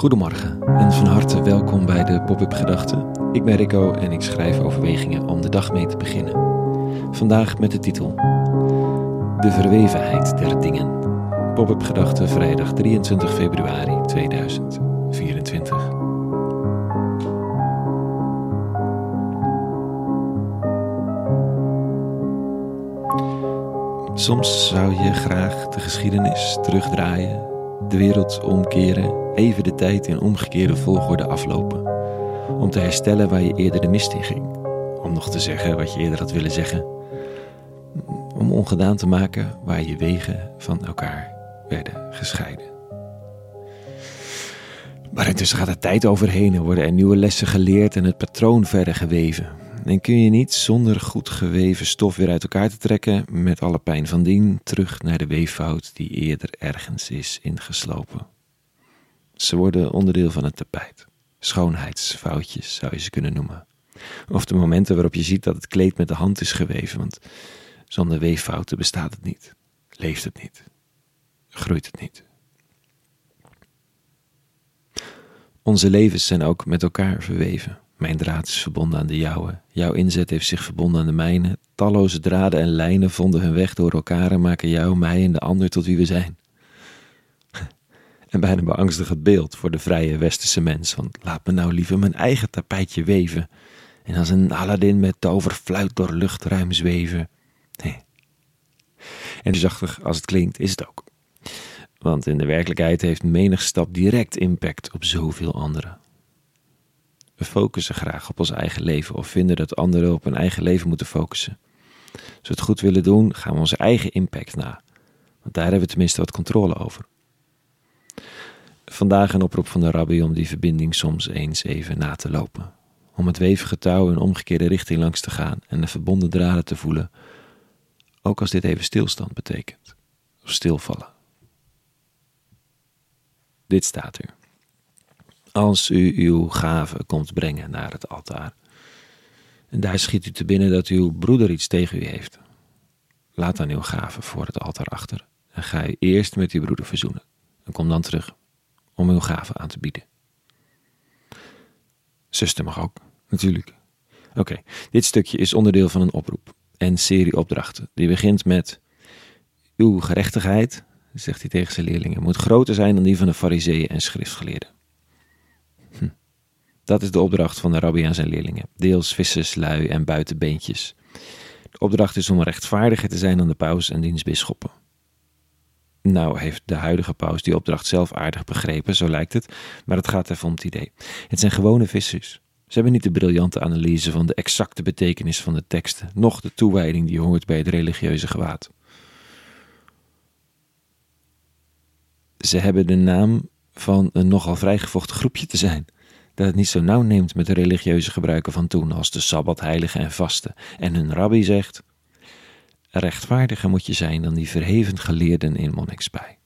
Goedemorgen en van harte welkom bij de Pop-up Gedachten. Ik ben Rico en ik schrijf overwegingen om de dag mee te beginnen. Vandaag met de titel De verwevenheid der dingen. Pop-up Gedachten vrijdag 23 februari 2024. Soms zou je graag de geschiedenis terugdraaien, de wereld omkeren, even de tijd in omgekeerde volgorde aflopen. Om te herstellen waar je eerder de mist in ging. Om nog te zeggen wat je eerder had willen zeggen. Om ongedaan te maken waar je wegen van elkaar werden gescheiden. Maar intussen gaat er tijd overheen en worden er nieuwe lessen geleerd en het patroon verder geweven. En kun je niet zonder goed geweven stof weer uit elkaar te trekken, met alle pijn van dien, terug naar de weeffout die eerder ergens is ingeslopen. Ze worden onderdeel van het tapijt. Schoonheidsfoutjes zou je ze kunnen noemen. Of de momenten waarop je ziet dat het kleed met de hand is geweven, want zonder weeffouten bestaat het niet, leeft het niet, groeit het niet. Onze levens zijn ook met elkaar verweven. Mijn draad is verbonden aan de jouwe. Jouw inzet heeft zich verbonden aan de mijne. Talloze draden en lijnen vonden hun weg door elkaar en maken jou, mij en de ander tot wie we zijn. En bijna beangstigend beeld voor de vrije westerse mens, want laat me nou liever mijn eigen tapijtje weven en als een Aladdin met toverfluit door luchtruim zweven. Nee. En zachtig als het klinkt, is het ook. Want in de werkelijkheid heeft menig stap direct impact op zoveel anderen. We focussen graag op ons eigen leven of vinden dat anderen op hun eigen leven moeten focussen. Als we het goed willen doen, gaan we onze eigen impact na. Want daar hebben we tenminste wat controle over. Vandaag een oproep van de rabbi om die verbinding soms eens even na te lopen. Om het wevige touw in omgekeerde richting langs te gaan en de verbonden draden te voelen, ook als dit even stilstand betekent. Of stilvallen. Dit staat er. Als u uw gave komt brengen naar het altaar, en daar schiet u te binnen dat uw broeder iets tegen u heeft, laat dan uw gave voor het altaar achter en ga u eerst met uw broeder verzoenen en kom dan terug om uw gave aan te bieden. Zuster mag ook, natuurlijk. Oké, dit stukje is onderdeel van een oproep en serie opdrachten. Die begint met uw gerechtigheid, zegt hij tegen zijn leerlingen, moet groter zijn dan die van de fariseeën en schriftgeleerden. Hm. Dat is de opdracht van de rabbi aan zijn leerlingen. Deels vissers, lui en buitenbeentjes. De opdracht is om rechtvaardiger te zijn dan de paus en diens bisschoppen. Nou heeft de huidige paus die opdracht zelf aardig begrepen, zo lijkt het, maar het gaat even om het idee. Het zijn gewone vissers. Ze hebben niet de briljante analyse van de exacte betekenis van de teksten, noch de toewijding die hoort bij het religieuze gewaad. Ze hebben de naam van een nogal vrijgevochten groepje te zijn, dat het niet zo nauw neemt met de religieuze gebruiken van toen als de sabbat, heilige en vasten. En hun rabbi zegt: rechtvaardiger moet je zijn dan die verheven geleerden in monnikspij.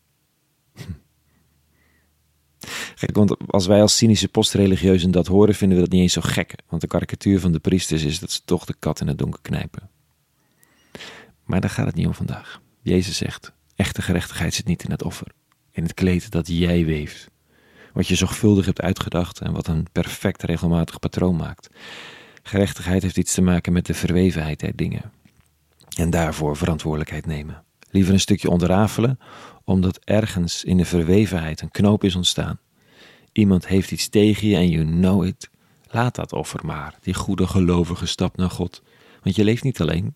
Want als wij als cynische postreligieuzen dat horen, vinden we dat niet eens zo gek. Want de karikatuur van de priesters is dat ze toch de kat in het donker knijpen. Maar daar gaat het niet om vandaag. Jezus zegt, echte gerechtigheid zit niet in het offer. In het kleed dat jij weeft. Wat je zorgvuldig hebt uitgedacht en wat een perfect regelmatig patroon maakt. Gerechtigheid heeft iets te maken met de verwevenheid der dingen. En daarvoor verantwoordelijkheid nemen. Liever een stukje onderrafelen, omdat ergens in de verwevenheid een knoop is ontstaan. Iemand heeft iets tegen je en you know it. Laat dat offer maar, die goede gelovige stap naar God. Want je leeft niet alleen.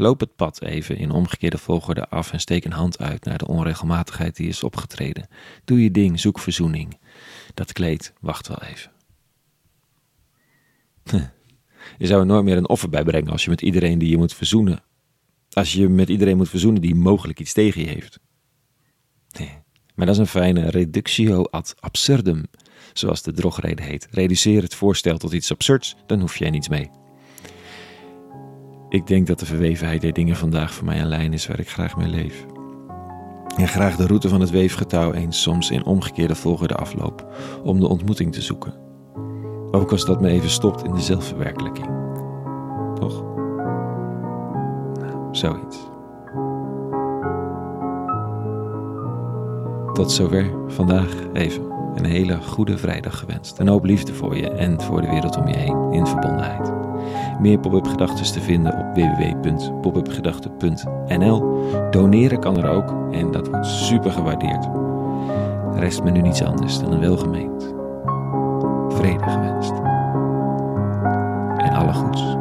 Loop het pad even in omgekeerde volgorde af en steek een hand uit naar de onregelmatigheid die is opgetreden. Doe je ding, zoek verzoening. Dat kleed wacht wel even. Je zou er nooit meer een offer bij brengen als je met iedereen die je moet verzoenen als je met iedereen moet verzoenen die mogelijk iets tegen je heeft. Nee, maar dat is een fijne reductio ad absurdum, zoals de drogrede heet. Reduceer het voorstel tot iets absurds, dan hoef jij niets mee. Ik denk dat de verwevenheid der dingen vandaag voor mij een lijn is waar ik graag mee leef. En graag de route van het weefgetouw eens soms in omgekeerde volgorde afloop om de ontmoeting te zoeken. Ook als dat me even stopt in de zelfverwerkelijking. Toch? Zoiets. Tot zover vandaag even. een hele goede vrijdag gewenst. Een hoop liefde voor je en voor de wereld om je heen in verbondenheid. Meer pop-up gedachten te vinden op www.popupgedachten.nl. Doneren kan er ook en dat wordt super gewaardeerd. Rest me nu niets anders dan een welgemeend. Vrede gewenst. En alle goeds.